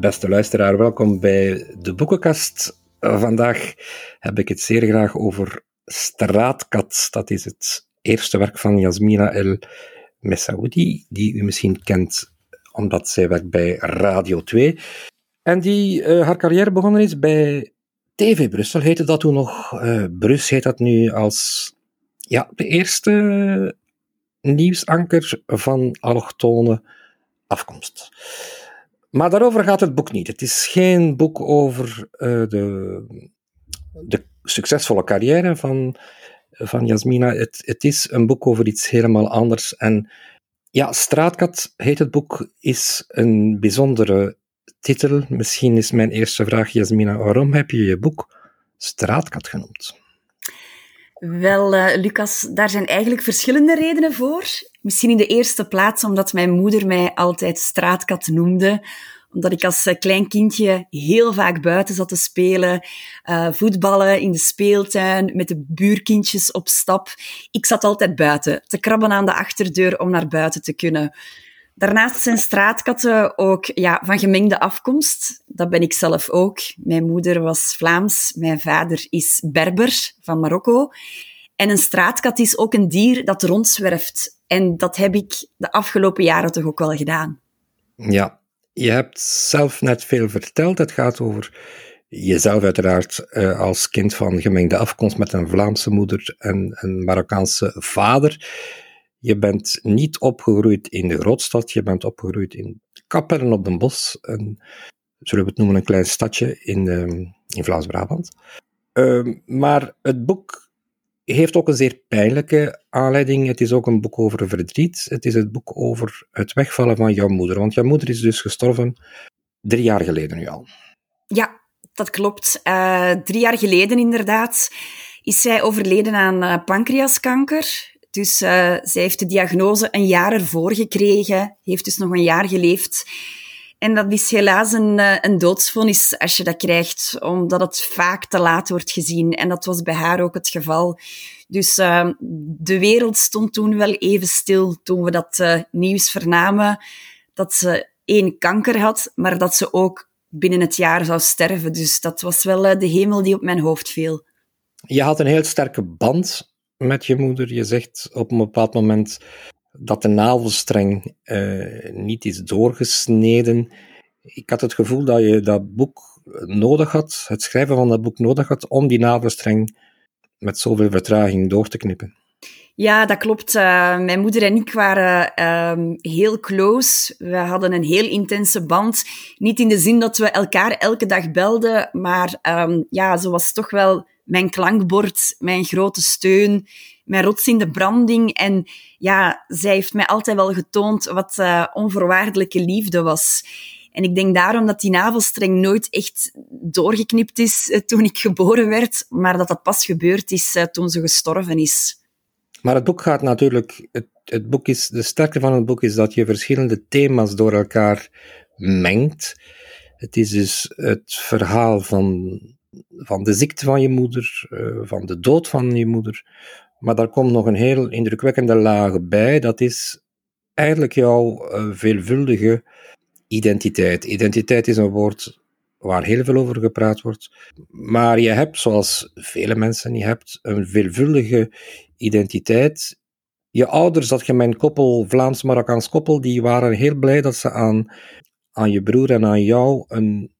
Beste luisteraar, welkom bij de Boekenkast. Vandaag heb ik het zeer graag over Straatkat. Dat is het eerste werk van Yasmina El Messaoudi, die u misschien kent omdat zij werkt bij Radio 2. En die uh, haar carrière begonnen is bij TV Brussel, heette dat toen nog. Uh, Brus heet dat nu als ja, de eerste nieuwsanker van allochtone afkomst. Maar daarover gaat het boek niet. Het is geen boek over uh, de, de succesvolle carrière van, van Jasmina. Het, het is een boek over iets helemaal anders. En ja, Straatkat heet het boek, is een bijzondere titel. Misschien is mijn eerste vraag, Jasmina, waarom heb je je boek Straatkat genoemd? Wel, uh, Lucas, daar zijn eigenlijk verschillende redenen voor. Misschien in de eerste plaats omdat mijn moeder mij altijd straatkat noemde omdat ik als eh, klein kindje heel vaak buiten zat te spelen, uh, voetballen in de speeltuin, met de buurkindjes op stap. Ik zat altijd buiten, te krabben aan de achterdeur om naar buiten te kunnen. Daarnaast zijn straatkatten ook ja, van gemengde afkomst. Dat ben ik zelf ook. Mijn moeder was Vlaams, mijn vader is Berber van Marokko. En een straatkat is ook een dier dat rondzwerft. En dat heb ik de afgelopen jaren toch ook wel gedaan. Ja, je hebt zelf net veel verteld. Het gaat over jezelf uiteraard uh, als kind van gemengde afkomst met een Vlaamse moeder en een Marokkaanse vader. Je bent niet opgegroeid in de grootstad, je bent opgegroeid in Kappelen op den Bos, een, zullen we het noemen, een klein stadje in, uh, in Vlaams-Brabant. Uh, maar het boek heeft ook een zeer pijnlijke aanleiding. Het is ook een boek over verdriet. Het is het boek over het wegvallen van jouw moeder. Want jouw moeder is dus gestorven drie jaar geleden nu al. Ja, dat klopt. Uh, drie jaar geleden inderdaad is zij overleden aan uh, pancreaskanker. Dus uh, zij heeft de diagnose een jaar ervoor gekregen, heeft dus nog een jaar geleefd. En dat is helaas een, eh, een doodsvonnis als je dat krijgt, omdat het vaak te laat wordt gezien. En dat was bij haar ook het geval. Dus uh, de wereld stond toen wel even stil toen we dat uh, nieuws vernamen. Dat ze één kanker had, maar dat ze ook binnen het jaar zou sterven. Dus dat was wel uh, de hemel die op mijn hoofd viel. Je had een heel sterke band met je moeder. Je zegt op een bepaald moment dat de navelstreng uh, niet is doorgesneden. Ik had het gevoel dat je dat boek nodig had, het schrijven van dat boek nodig had, om die navelstreng met zoveel vertraging door te knippen. Ja, dat klopt. Uh, mijn moeder en ik waren uh, heel close. We hadden een heel intense band. Niet in de zin dat we elkaar elke dag belden, maar um, ja, ze was toch wel mijn klankbord, mijn grote steun, mijn rots in de branding. En ja, zij heeft mij altijd wel getoond wat uh, onvoorwaardelijke liefde was. En ik denk daarom dat die navelstreng nooit echt doorgeknipt is uh, toen ik geboren werd, maar dat dat pas gebeurd is uh, toen ze gestorven is. Maar het boek gaat natuurlijk, het, het boek is, de sterkte van het boek is dat je verschillende thema's door elkaar mengt. Het is dus het verhaal van, van de ziekte van je moeder, van de dood van je moeder, maar daar komt nog een heel indrukwekkende laag bij. Dat is eigenlijk jouw uh, veelvuldige identiteit. Identiteit is een woord waar heel veel over gepraat wordt. Maar je hebt, zoals vele mensen, je hebt een veelvuldige identiteit. Je ouders, dat je mijn koppel, Vlaams-Marokkaans koppel, die waren heel blij dat ze aan, aan je broer en aan jou een,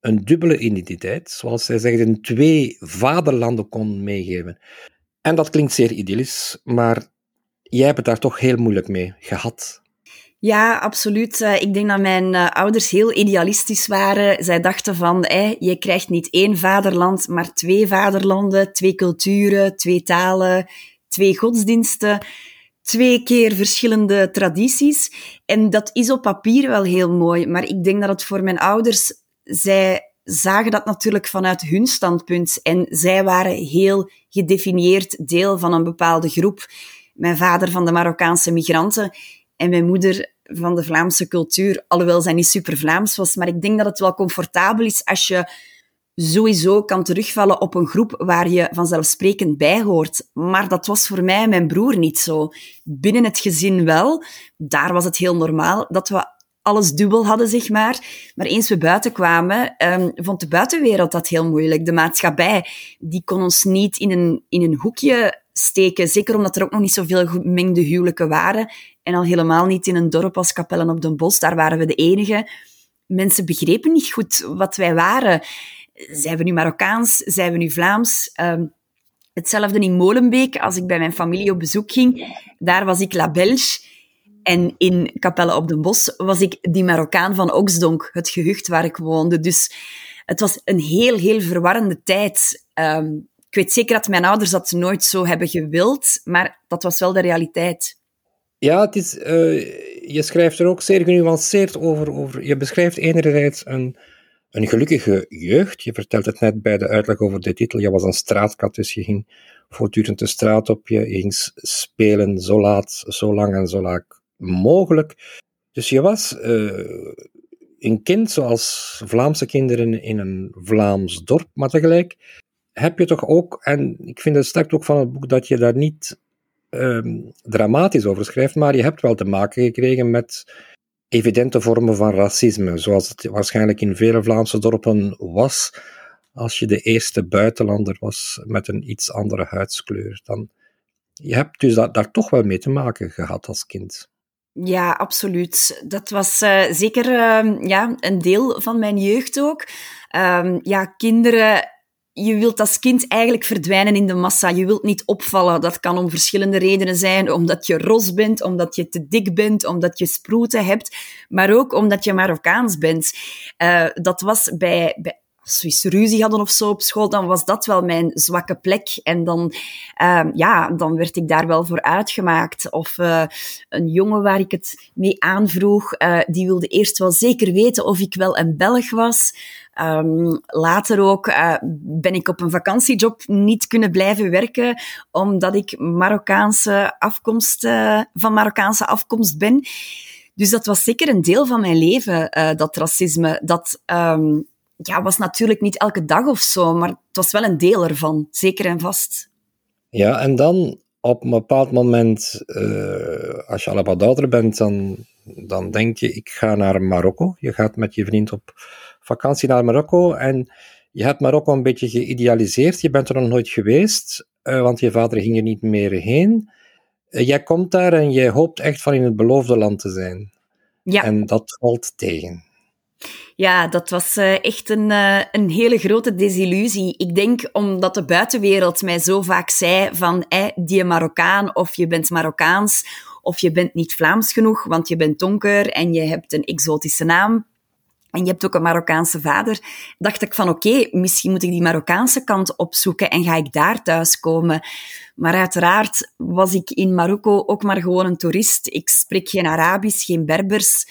een dubbele identiteit, zoals zij zeggen, twee vaderlanden kon meegeven. En dat klinkt zeer idyllisch, maar jij hebt het daar toch heel moeilijk mee gehad. Ja, absoluut. Eh, ik denk dat mijn eh, ouders heel idealistisch waren. Zij dachten van, je krijgt niet één vaderland, maar twee vaderlanden, twee culturen, twee talen, twee godsdiensten, twee keer verschillende tradities. En dat is op papier wel heel mooi, maar ik denk dat het voor mijn ouders, zij zagen dat natuurlijk vanuit hun standpunt. En zij waren heel gedefinieerd deel van een bepaalde groep. Mijn vader van de Marokkaanse migranten en mijn moeder van de Vlaamse cultuur. Alhoewel zij niet super Vlaams was. Maar ik denk dat het wel comfortabel is als je sowieso kan terugvallen op een groep waar je vanzelfsprekend bij hoort. Maar dat was voor mij en mijn broer niet zo. Binnen het gezin wel. Daar was het heel normaal dat we alles dubbel hadden, zeg maar. Maar eens we buiten kwamen, um, vond de buitenwereld dat heel moeilijk. De maatschappij, die kon ons niet in een, in een hoekje steken. Zeker omdat er ook nog niet zoveel gemengde huwelijken waren. En al helemaal niet in een dorp als Kapellen op den Bos. Daar waren we de enige. Mensen begrepen niet goed wat wij waren. Zijn we nu Marokkaans? Zijn we nu Vlaams? Um, hetzelfde in Molenbeek. Als ik bij mijn familie op bezoek ging, daar was ik La Belge. En in Capelle op den Bos was ik die Marokkaan van Oksdonk, het gehucht waar ik woonde. Dus het was een heel, heel verwarrende tijd. Um, ik weet zeker dat mijn ouders dat nooit zo hebben gewild, maar dat was wel de realiteit. Ja, het is, uh, je schrijft er ook zeer genuanceerd over. over je beschrijft enerzijds een, een gelukkige jeugd. Je vertelt het net bij de uitleg over de titel. Je was een straatkat, dus je ging voortdurend de straat op. Je ging spelen zo laat, zo lang en zo laat mogelijk. Dus je was uh, een kind zoals Vlaamse kinderen in een Vlaams dorp, maar tegelijk heb je toch ook, en ik vind het sterk ook van het boek dat je daar niet um, dramatisch over schrijft, maar je hebt wel te maken gekregen met evidente vormen van racisme, zoals het waarschijnlijk in vele Vlaamse dorpen was, als je de eerste buitenlander was met een iets andere huidskleur. Dan, je hebt dus daar toch wel mee te maken gehad als kind. Ja, absoluut. Dat was uh, zeker uh, ja, een deel van mijn jeugd ook. Um, ja, kinderen je wilt als kind eigenlijk verdwijnen in de massa. Je wilt niet opvallen. Dat kan om verschillende redenen zijn. Omdat je ros bent, omdat je te dik bent, omdat je sproeten hebt. Maar ook omdat je Marokkaans bent. Uh, dat was bij, bij eens ruzie hadden of zo op school, dan was dat wel mijn zwakke plek. En dan, uh, ja, dan werd ik daar wel voor uitgemaakt. Of uh, een jongen waar ik het mee aanvroeg, uh, die wilde eerst wel zeker weten of ik wel een Belg was. Um, later ook uh, ben ik op een vakantiejob niet kunnen blijven werken, omdat ik Marokkaanse afkomst, van Marokkaanse afkomst ben. Dus dat was zeker een deel van mijn leven, dat racisme. Dat um, ja, was natuurlijk niet elke dag of zo, maar het was wel een deel ervan, zeker en vast. Ja, en dan op een bepaald moment, als je al wat ouder bent, dan, dan denk je, ik ga naar Marokko. Je gaat met je vriend op vakantie naar Marokko en je hebt Marokko een beetje geïdealiseerd. Je bent er nog nooit geweest, uh, want je vader ging er niet meer heen. Uh, jij komt daar en je hoopt echt van in het beloofde land te zijn. Ja. En dat valt tegen. Ja, dat was uh, echt een, uh, een hele grote desillusie. Ik denk omdat de buitenwereld mij zo vaak zei van eh, die Marokkaan of je bent Marokkaans of je bent niet Vlaams genoeg, want je bent donker en je hebt een exotische naam en je hebt ook een Marokkaanse vader, dacht ik van oké, misschien moet ik die Marokkaanse kant opzoeken en ga ik daar thuiskomen. Maar uiteraard was ik in Marokko ook maar gewoon een toerist. Ik spreek geen Arabisch, geen Berbers,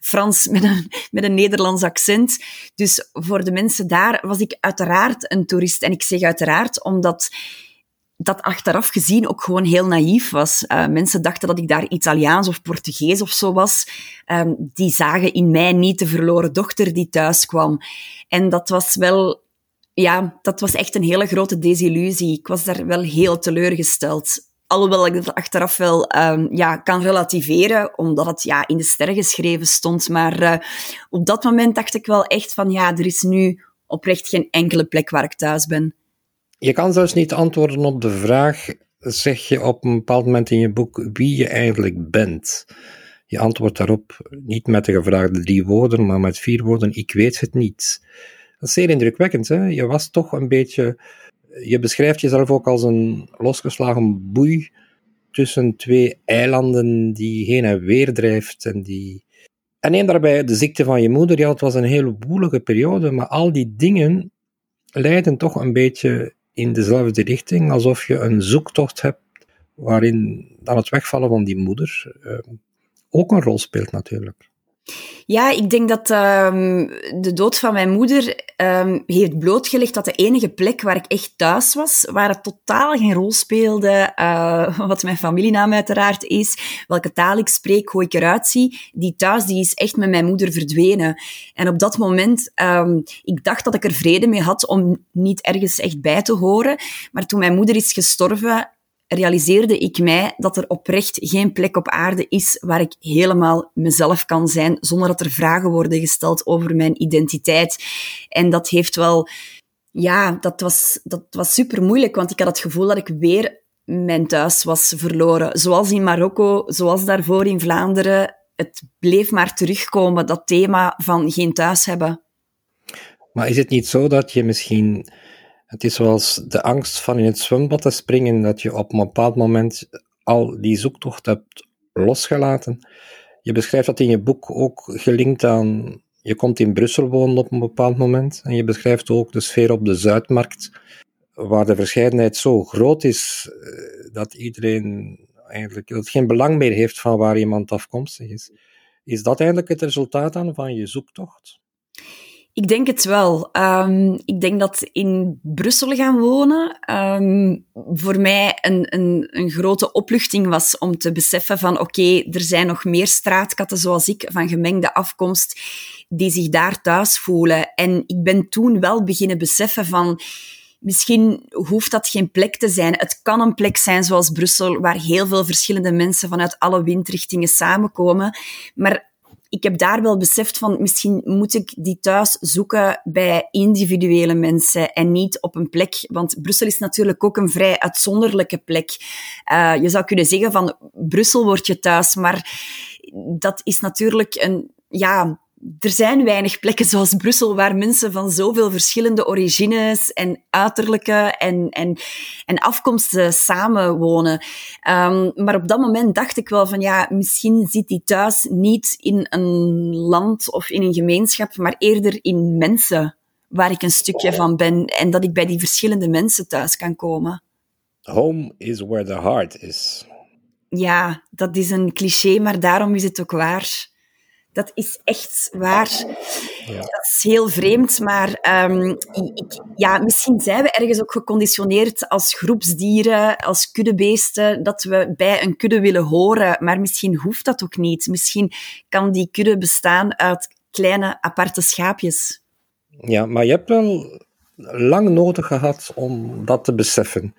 Frans met een, met een Nederlands accent. Dus voor de mensen daar was ik uiteraard een toerist. En ik zeg uiteraard omdat dat achteraf gezien ook gewoon heel naïef was. Uh, mensen dachten dat ik daar Italiaans of Portugees of zo was. Um, die zagen in mij niet de verloren dochter die thuis kwam. En dat was wel, ja, dat was echt een hele grote desillusie. Ik was daar wel heel teleurgesteld. Alhoewel ik dat achteraf wel um, ja, kan relativeren, omdat het ja, in de sterren geschreven stond. Maar uh, op dat moment dacht ik wel echt van, ja, er is nu oprecht geen enkele plek waar ik thuis ben. Je kan zelfs niet antwoorden op de vraag, zeg je op een bepaald moment in je boek, wie je eigenlijk bent. Je antwoordt daarop niet met de gevraagde drie woorden, maar met vier woorden, ik weet het niet. Dat is zeer indrukwekkend, hè? Je was toch een beetje... Je beschrijft jezelf ook als een losgeslagen boei tussen twee eilanden die heen en weer drijft en die... En neem daarbij de ziekte van je moeder. Ja, het was een hele woelige periode, maar al die dingen leiden toch een beetje in dezelfde richting, alsof je een zoektocht hebt waarin dan het wegvallen van die moeder uh, ook een rol speelt natuurlijk. Ja, ik denk dat um, de dood van mijn moeder um, heeft blootgelegd dat de enige plek waar ik echt thuis was, waar het totaal geen rol speelde, uh, wat mijn familienaam uiteraard is, welke taal ik spreek, hoe ik eruit zie, die thuis die is echt met mijn moeder verdwenen. En op dat moment, um, ik dacht dat ik er vrede mee had om niet ergens echt bij te horen, maar toen mijn moeder is gestorven, realiseerde ik mij dat er oprecht geen plek op aarde is waar ik helemaal mezelf kan zijn, zonder dat er vragen worden gesteld over mijn identiteit. En dat heeft wel, ja, dat was, dat was super moeilijk, want ik had het gevoel dat ik weer mijn thuis was verloren. Zoals in Marokko, zoals daarvoor in Vlaanderen. Het bleef maar terugkomen, dat thema van geen thuis hebben. Maar is het niet zo dat je misschien het is zoals de angst van in het zwembad te springen, dat je op een bepaald moment al die zoektocht hebt losgelaten. Je beschrijft dat in je boek ook gelinkt aan. Je komt in Brussel wonen op een bepaald moment. En je beschrijft ook de sfeer op de Zuidmarkt, waar de verscheidenheid zo groot is eh, dat iedereen eigenlijk dat geen belang meer heeft van waar iemand afkomstig is. Is dat eigenlijk het resultaat dan van je zoektocht? Ik denk het wel. Um, ik denk dat in Brussel gaan wonen um, voor mij een, een, een, grote opluchting was om te beseffen van oké, er zijn nog meer straatkatten zoals ik van gemengde afkomst die zich daar thuis voelen. En ik ben toen wel beginnen beseffen van misschien hoeft dat geen plek te zijn. Het kan een plek zijn zoals Brussel, waar heel veel verschillende mensen vanuit alle windrichtingen samenkomen. Maar ik heb daar wel beseft van, misschien moet ik die thuis zoeken bij individuele mensen en niet op een plek. Want Brussel is natuurlijk ook een vrij uitzonderlijke plek. Uh, je zou kunnen zeggen van, Brussel wordt je thuis, maar dat is natuurlijk een, ja, er zijn weinig plekken zoals Brussel waar mensen van zoveel verschillende origines en uiterlijke en, en, en afkomsten samenwonen. Um, maar op dat moment dacht ik wel van ja, misschien zit die thuis niet in een land of in een gemeenschap, maar eerder in mensen waar ik een stukje van ben en dat ik bij die verschillende mensen thuis kan komen. Home is where the heart is. Ja, dat is een cliché, maar daarom is het ook waar. Dat is echt waar. Ja. Dat is heel vreemd, maar um, ik, ja, misschien zijn we ergens ook geconditioneerd als groepsdieren, als kuddebeesten, dat we bij een kudde willen horen. Maar misschien hoeft dat ook niet. Misschien kan die kudde bestaan uit kleine aparte schaapjes. Ja, maar je hebt wel lang nodig gehad om dat te beseffen.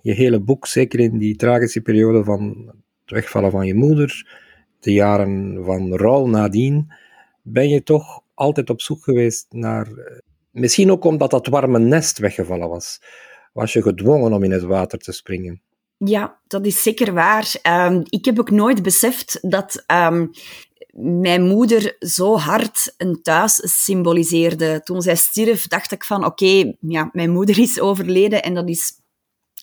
Je hele boek, zeker in die tragische periode van het wegvallen van je moeder, de jaren van rouw nadien, ben je toch altijd op zoek geweest naar. Eh, misschien ook omdat dat warme nest weggevallen was. Was je gedwongen om in het water te springen? Ja, dat is zeker waar. Um, ik heb ook nooit beseft dat um, mijn moeder zo hard een thuis symboliseerde. Toen zij stierf, dacht ik van oké, ja, mijn moeder is overleden en dat is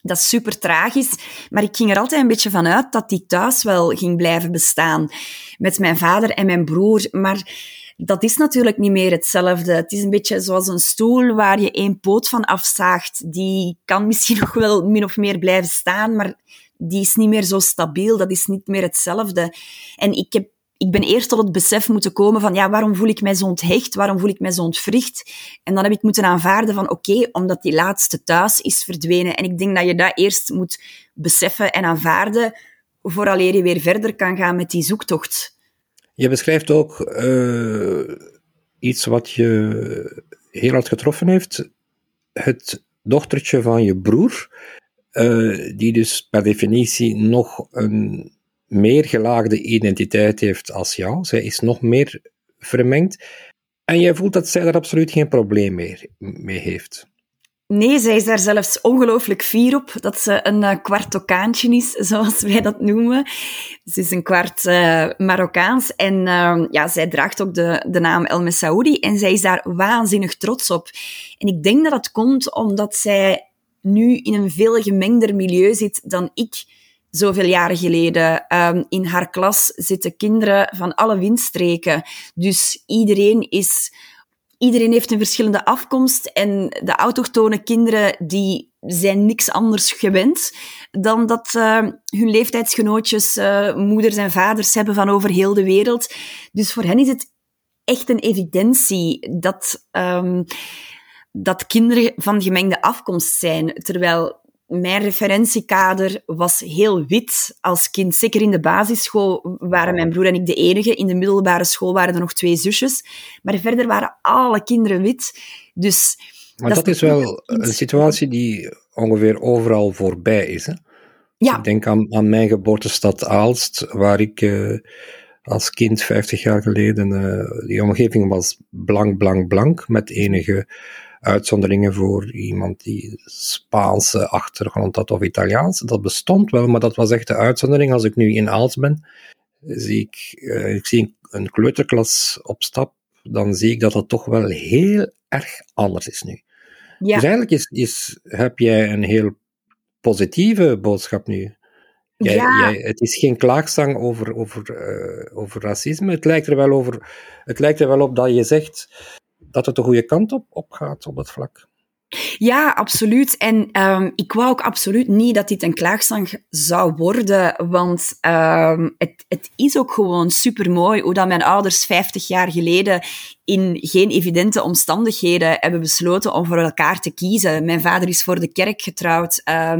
dat is super tragisch, maar ik ging er altijd een beetje van uit dat die thuis wel ging blijven bestaan met mijn vader en mijn broer. Maar dat is natuurlijk niet meer hetzelfde. Het is een beetje zoals een stoel waar je één poot van afzaagt. Die kan misschien nog wel min of meer blijven staan, maar die is niet meer zo stabiel. Dat is niet meer hetzelfde. En ik heb ik ben eerst tot het besef moeten komen van, ja, waarom voel ik mij zo onthecht? Waarom voel ik mij zo ontwricht? En dan heb ik moeten aanvaarden van, oké, omdat die laatste thuis is verdwenen. En ik denk dat je dat eerst moet beseffen en aanvaarden, vooraleer je weer verder kan gaan met die zoektocht. Je beschrijft ook uh, iets wat je heel hard getroffen heeft. Het dochtertje van je broer, uh, die dus per definitie nog een meer gelaagde identiteit heeft als jou. Zij is nog meer vermengd. En jij voelt dat zij daar absoluut geen probleem meer mee heeft. Nee, zij is daar zelfs ongelooflijk fier op dat ze een uh, kwart Okaantje is, zoals wij dat noemen. Ze is een kwart uh, Marokkaans en uh, ja, zij draagt ook de, de naam El Messaoudi en zij is daar waanzinnig trots op. En ik denk dat dat komt omdat zij nu in een veel gemengder milieu zit dan ik zoveel jaren geleden. Um, in haar klas zitten kinderen van alle windstreken. Dus iedereen is... Iedereen heeft een verschillende afkomst en de autochtone kinderen die zijn niks anders gewend dan dat uh, hun leeftijdsgenootjes uh, moeders en vaders hebben van over heel de wereld. Dus voor hen is het echt een evidentie dat, um, dat kinderen van gemengde afkomst zijn. Terwijl mijn referentiekader was heel wit als kind. Zeker in de basisschool waren mijn broer en ik de enige. In de middelbare school waren er nog twee zusjes. Maar verder waren alle kinderen wit. Dus maar dat, is wel een situatie die ongeveer overal voorbij is. Hè? Ja. Ik denk aan, aan mijn geboortestad Aalst, waar ik uh, als kind 50 jaar geleden, uh, die omgeving was blank, blank, blank, met enige uitzonderingen voor iemand die Spaanse achtergrond had of Italiaans. Dat bestond wel, maar dat was echt de uitzondering. Als ik nu in Aalst ben, zie ik, uh, ik zie een kleuterklas op stap, dan zie ik dat dat toch wel heel erg anders is nu. Ja. Dus eigenlijk is, is, heb jij een heel positieve boodschap nu. Jij, ja. jij, het is geen klaagzang over, over, uh, over racisme. Het lijkt, er wel over, het lijkt er wel op dat je zegt dat het de goede kant op, op gaat op dat vlak. Ja, absoluut. En um, ik wou ook absoluut niet dat dit een klaagzang zou worden, want um, het, het is ook gewoon supermooi hoe dat mijn ouders 50 jaar geleden in geen evidente omstandigheden hebben besloten om voor elkaar te kiezen. Mijn vader is voor de kerk getrouwd. Uh,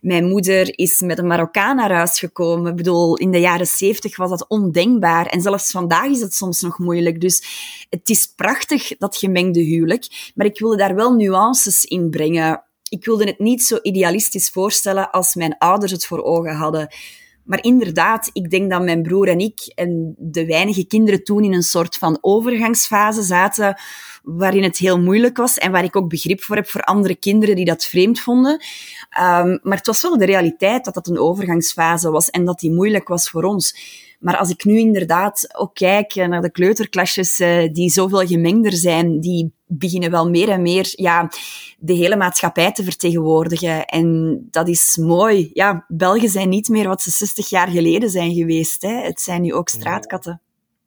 mijn moeder is met een Marokkaan naar huis gekomen. Ik bedoel, in de jaren zeventig was dat ondenkbaar. En zelfs vandaag is het soms nog moeilijk. Dus het is prachtig, dat gemengde huwelijk. Maar ik wilde daar wel nuances in brengen. Ik wilde het niet zo idealistisch voorstellen als mijn ouders het voor ogen hadden. Maar inderdaad, ik denk dat mijn broer en ik en de weinige kinderen toen in een soort van overgangsfase zaten, waarin het heel moeilijk was en waar ik ook begrip voor heb voor andere kinderen die dat vreemd vonden. Um, maar het was wel de realiteit dat dat een overgangsfase was en dat die moeilijk was voor ons. Maar als ik nu inderdaad ook kijk naar de kleuterklasjes uh, die zoveel gemengder zijn, die beginnen wel meer en meer ja, de hele maatschappij te vertegenwoordigen. En dat is mooi. Ja, Belgen zijn niet meer wat ze 60 jaar geleden zijn geweest. Hè. Het zijn nu ook straatkatten.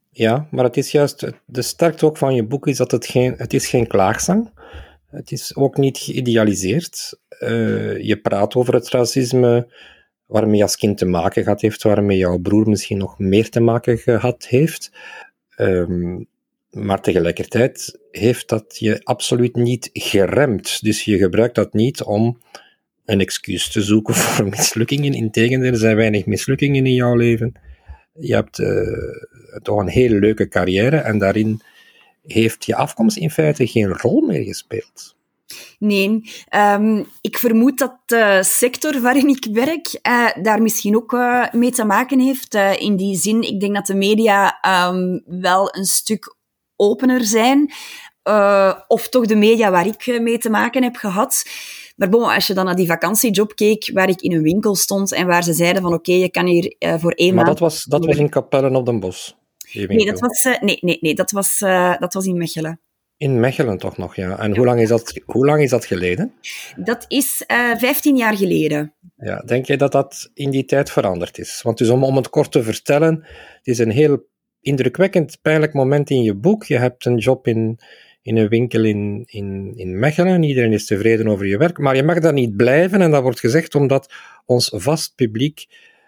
Ja, maar het is juist, de sterkte ook van je boek is dat het geen, het is geen klaagzang. Het is ook niet geïdealiseerd. Uh, je praat over het racisme waarmee je als kind te maken gehad heeft, waarmee jouw broer misschien nog meer te maken gehad heeft. Um, maar tegelijkertijd heeft dat je absoluut niet geremd. Dus je gebruikt dat niet om een excuus te zoeken voor mislukkingen. Integendeel, er zijn weinig mislukkingen in jouw leven. Je hebt uh, toch een hele leuke carrière en daarin heeft je afkomst in feite geen rol meer gespeeld. Nee, um, ik vermoed dat de sector waarin ik werk uh, daar misschien ook uh, mee te maken heeft. Uh, in die zin, ik denk dat de media um, wel een stuk opener zijn. of toch de media waar ik mee te maken heb gehad. Maar bon, als je dan naar die vakantiejob keek, waar ik in een winkel stond en waar ze zeiden van oké, okay, je kan hier voor één maar maand... Maar dat was, dat was in Capellen op den Bos? Nee, dat was, nee, nee, nee, dat was, dat was in Mechelen. In Mechelen toch nog, ja. En hoe lang is dat, hoe lang is dat geleden? Dat is uh, eh, 15 jaar geleden. Ja, denk jij dat dat in die tijd veranderd is? Want dus om, om het kort te vertellen, het is een heel indrukwekkend, pijnlijk moment in je boek. Je hebt een job in, in een winkel in, in, in Mechelen. Iedereen is tevreden over je werk, maar je mag daar niet blijven. En dat wordt gezegd omdat ons vast publiek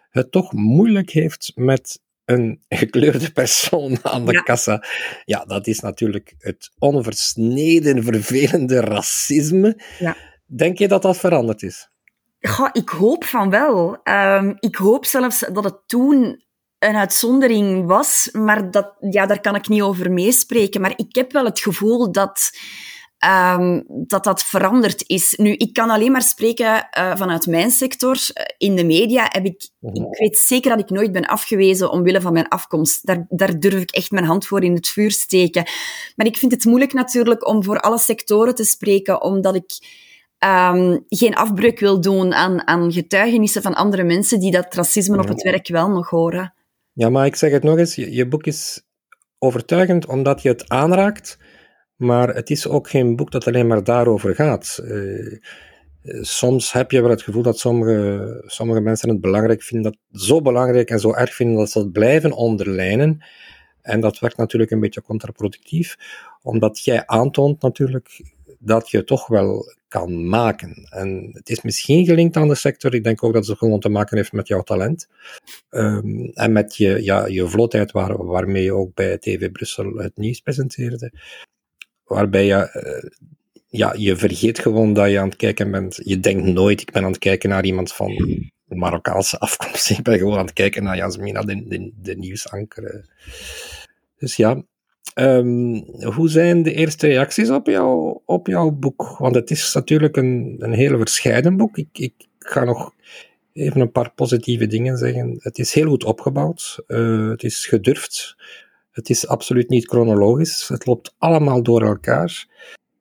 het toch moeilijk heeft met een gekleurde persoon aan de kassa. Ja, dat is natuurlijk het onversneden, vervelende racisme. Ja. Denk je dat dat veranderd is? Ik hoop van wel. Um, ik hoop zelfs dat het toen een uitzondering was, maar dat, ja, daar kan ik niet over meespreken. Maar ik heb wel het gevoel dat um, dat dat veranderd is. Nu, ik kan alleen maar spreken uh, vanuit mijn sector. In de media heb ik, ik weet zeker dat ik nooit ben afgewezen omwille van mijn afkomst. Daar, daar durf ik echt mijn hand voor in het vuur steken. Maar ik vind het moeilijk natuurlijk om voor alle sectoren te spreken, omdat ik um, geen afbreuk wil doen aan, aan getuigenissen van andere mensen die dat racisme op het werk wel nog horen. Ja, maar ik zeg het nog eens, je, je boek is overtuigend omdat je het aanraakt maar het is ook geen boek dat alleen maar daarover gaat. Uh, soms heb je wel het gevoel dat sommige, sommige mensen het belangrijk vinden, dat zo belangrijk en zo erg vinden dat ze het blijven onderlijnen. En dat werkt natuurlijk een beetje contraproductief, omdat jij aantoont natuurlijk dat je toch wel kan maken. En het is misschien gelinkt aan de sector. Ik denk ook dat het gewoon te maken heeft met jouw talent. Um, en met je, ja, je vlotheid waar, waarmee je ook bij TV Brussel het nieuws presenteerde waarbij je, uh, ja, je vergeet gewoon dat je aan het kijken bent. Je denkt nooit, ik ben aan het kijken naar iemand van Marokkaanse afkomst. Ik ben gewoon aan het kijken naar Jasmina, de, de, de nieuwsanker. Dus ja, um, hoe zijn de eerste reacties op, jou, op jouw boek? Want het is natuurlijk een, een hele verscheiden boek. Ik, ik ga nog even een paar positieve dingen zeggen. Het is heel goed opgebouwd. Uh, het is gedurfd. Het is absoluut niet chronologisch. Het loopt allemaal door elkaar.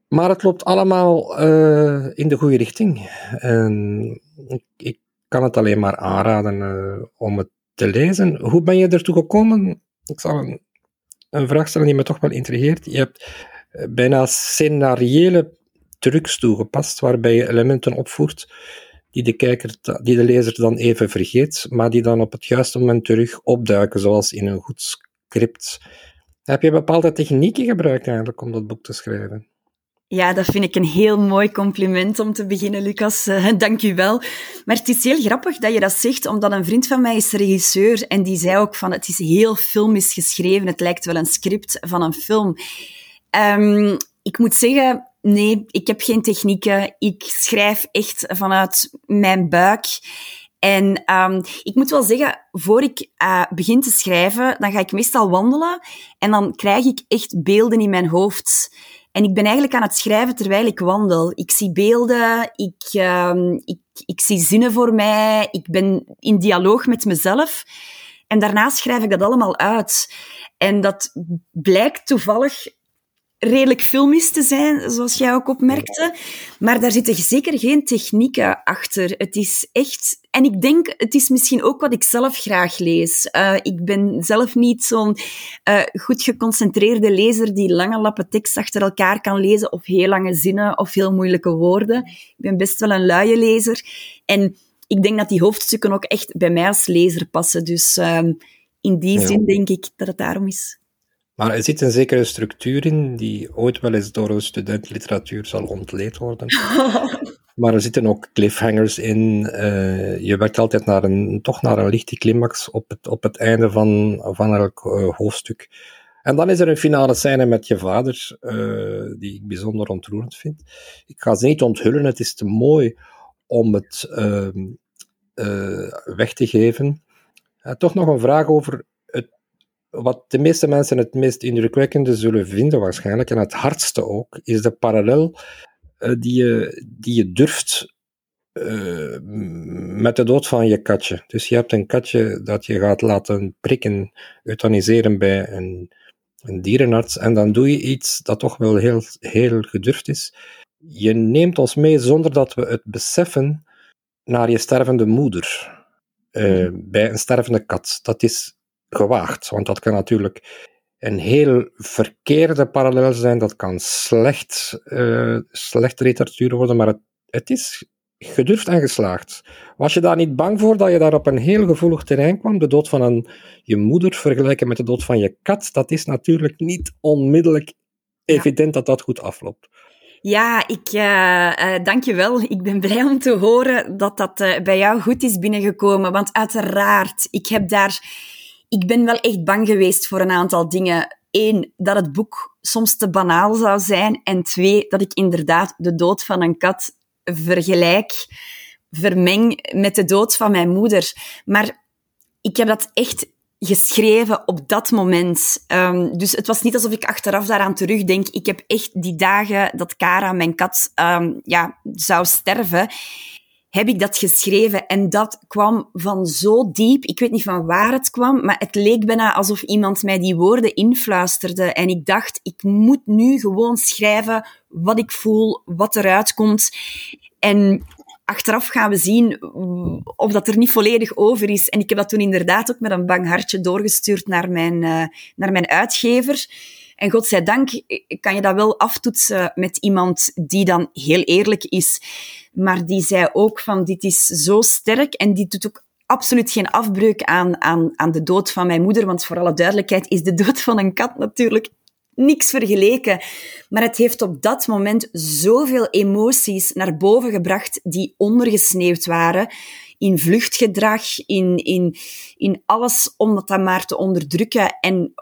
Maar het loopt allemaal uh, in de goede richting. En ik, ik, kan het alleen maar aanraden uh, om het te lezen. Hoe ben je ertoe gekomen? Ik zal een, vraag stellen die me toch wel intrigeert. Je hebt bijna scenariële trucs toegepast, waarbij je elementen opvoert die de, kijker, die de lezer dan even vergeet, maar die dan op het juiste moment terug opduiken, zoals in een goed Heb je bepaalde technieken gebruikt eigenlijk om dat boek te schrijven? Ja, dat vind ik een heel mooi compliment om te beginnen, Lucas. Uh, dank u wel. Maar het is heel grappig dat je dat zegt, omdat een vriend van mij is regisseur en die zei ook van het is heel filmisch geschreven, het lijkt wel een script van een film. Um, ik moet zeggen, nee, ik heb geen technieken. Ik schrijf echt vanuit mijn buik. En um, ik moet wel zeggen, voor ik uh, begin te schrijven, dan ga ik meestal wandelen en dan krijg ik echt beelden in mijn hoofd. En ik ben eigenlijk aan het schrijven terwijl ik wandel. Ik zie beelden, ik, um, ik, ik zie zinnen voor mij, ik ben in dialoog met mezelf. En daarna schrijf ik dat allemaal uit. En dat blijkt toevallig redelijk filmisch te zijn, zoals jij ook opmerkte. Maar daar zitten zeker geen technieken achter. Het is echt... En ik denk, het is misschien ook wat ik zelf graag lees. Uh, ik ben zelf niet zo'n uh, goed geconcentreerde lezer die lange lappen tekst achter elkaar kan lezen, of heel lange zinnen, of heel moeilijke woorden. Ik ben best wel een luie lezer. En ik denk dat die hoofdstukken ook echt bij mij als lezer passen. Dus uh, in die ja. zin denk ik dat het daarom is. Maar er zit een zekere structuur in die ooit wel eens door een student literatuur zal ontleed worden. maar er zitten ook cliffhangers in. Uh, je werkt altijd naar een, toch naar een lichte climax op het, op het einde van, van elk uh, hoofdstuk. En dan is er een finale scène met je vader, uh, die ik bijzonder ontroerend vind. Ik ga ze niet onthullen, het is te mooi om het ehm, weg te geven. toch nog een vraag over wat de meeste mensen het meest indrukwekkende zullen vinden waarschijnlijk, en het hardste ook, is de parallel uh, die, je, die je durft uh, met de dood van je katje. Dus je hebt een katje dat je gaat laten prikken, euthaniseren bij een, een dierenarts, en dan doe je iets dat toch wel heel, heel gedurfd is. Je neemt ons mee zonder dat we het beseffen naar je stervende moeder. Uh, bij een stervende kat. Dat is gewaagd. Want dat kan natuurlijk een heel verkeerde parallel zijn. Dat kan slecht, uh, slechte literatuur worden, maar het, het is gedurfd en geslaagd. Was je daar niet bang voor dat je daar op een heel gevoelig terrein kwam? De dood van een, je moeder vergelijken met de dood van je kat, dat is natuurlijk niet onmiddellijk evident dat dat goed afloopt. Ja, ik uh, uh, dank je wel. Ik ben blij om te horen dat dat uh, bij jou goed is binnengekomen. Want uiteraard, ik heb daar ik ben wel echt bang geweest voor een aantal dingen. Eén, dat het boek soms te banaal zou zijn. En twee, dat ik inderdaad de dood van een kat vergelijk, vermeng met de dood van mijn moeder. Maar ik heb dat echt geschreven op dat moment. Um, dus het was niet alsof ik achteraf daaraan terugdenk. Ik heb echt die dagen dat Kara, mijn kat, um, ja, zou sterven heb ik dat geschreven. En dat kwam van zo diep. Ik weet niet van waar het kwam, maar het leek bijna alsof iemand mij die woorden influisterde. En ik dacht, ik moet nu gewoon schrijven wat ik voel, wat eruit komt. En achteraf gaan we zien of dat er niet volledig over is. En ik heb dat toen inderdaad ook met een bang hartje doorgestuurd naar mijn, uh, naar mijn uitgever. En godzijdank kan je dat wel aftoetsen met iemand die dan heel eerlijk is. Maar die zei ook van dit is zo sterk en die doet ook absoluut geen afbreuk aan, aan, aan de dood van mijn moeder. Want voor alle duidelijkheid is de dood van een kat natuurlijk niks vergeleken. Maar het heeft op dat moment zoveel emoties naar boven gebracht die ondergesneeuwd waren in vluchtgedrag, in, in, in alles om dat maar te onderdrukken. En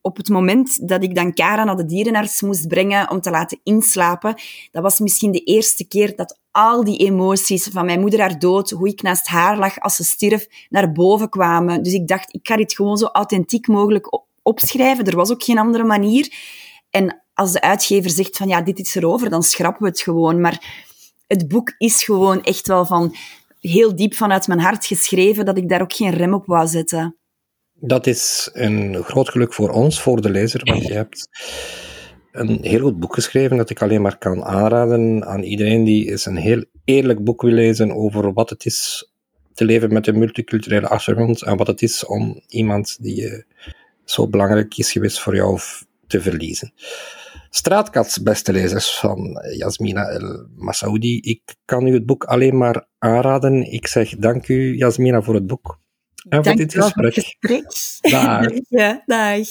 op het moment dat ik dan Kara naar de dierenarts moest brengen om te laten inslapen, dat was misschien de eerste keer dat al die emoties van mijn moeder haar dood, hoe ik naast haar lag als ze stierf, naar boven kwamen. Dus ik dacht, ik ga dit gewoon zo authentiek mogelijk opschrijven. Er was ook geen andere manier. En als de uitgever zegt van ja, dit is erover, dan schrappen we het gewoon. Maar het boek is gewoon echt wel van heel diep vanuit mijn hart geschreven dat ik daar ook geen rem op wou zetten. Dat is een groot geluk voor ons, voor de lezer, want je hebt een heel goed boek geschreven dat ik alleen maar kan aanraden aan iedereen die eens een heel eerlijk boek wil lezen over wat het is te leven met een multiculturele achtergrond en wat het is om iemand die zo belangrijk is geweest voor jou te verliezen. Straatkats, beste lezers van Yasmina El Masaoudi. Ik kan u het boek alleen maar aanraden. Ik zeg dank u, Yasmina, voor het boek. En voor dit gesprek. gesprek. Dag. ja, dag.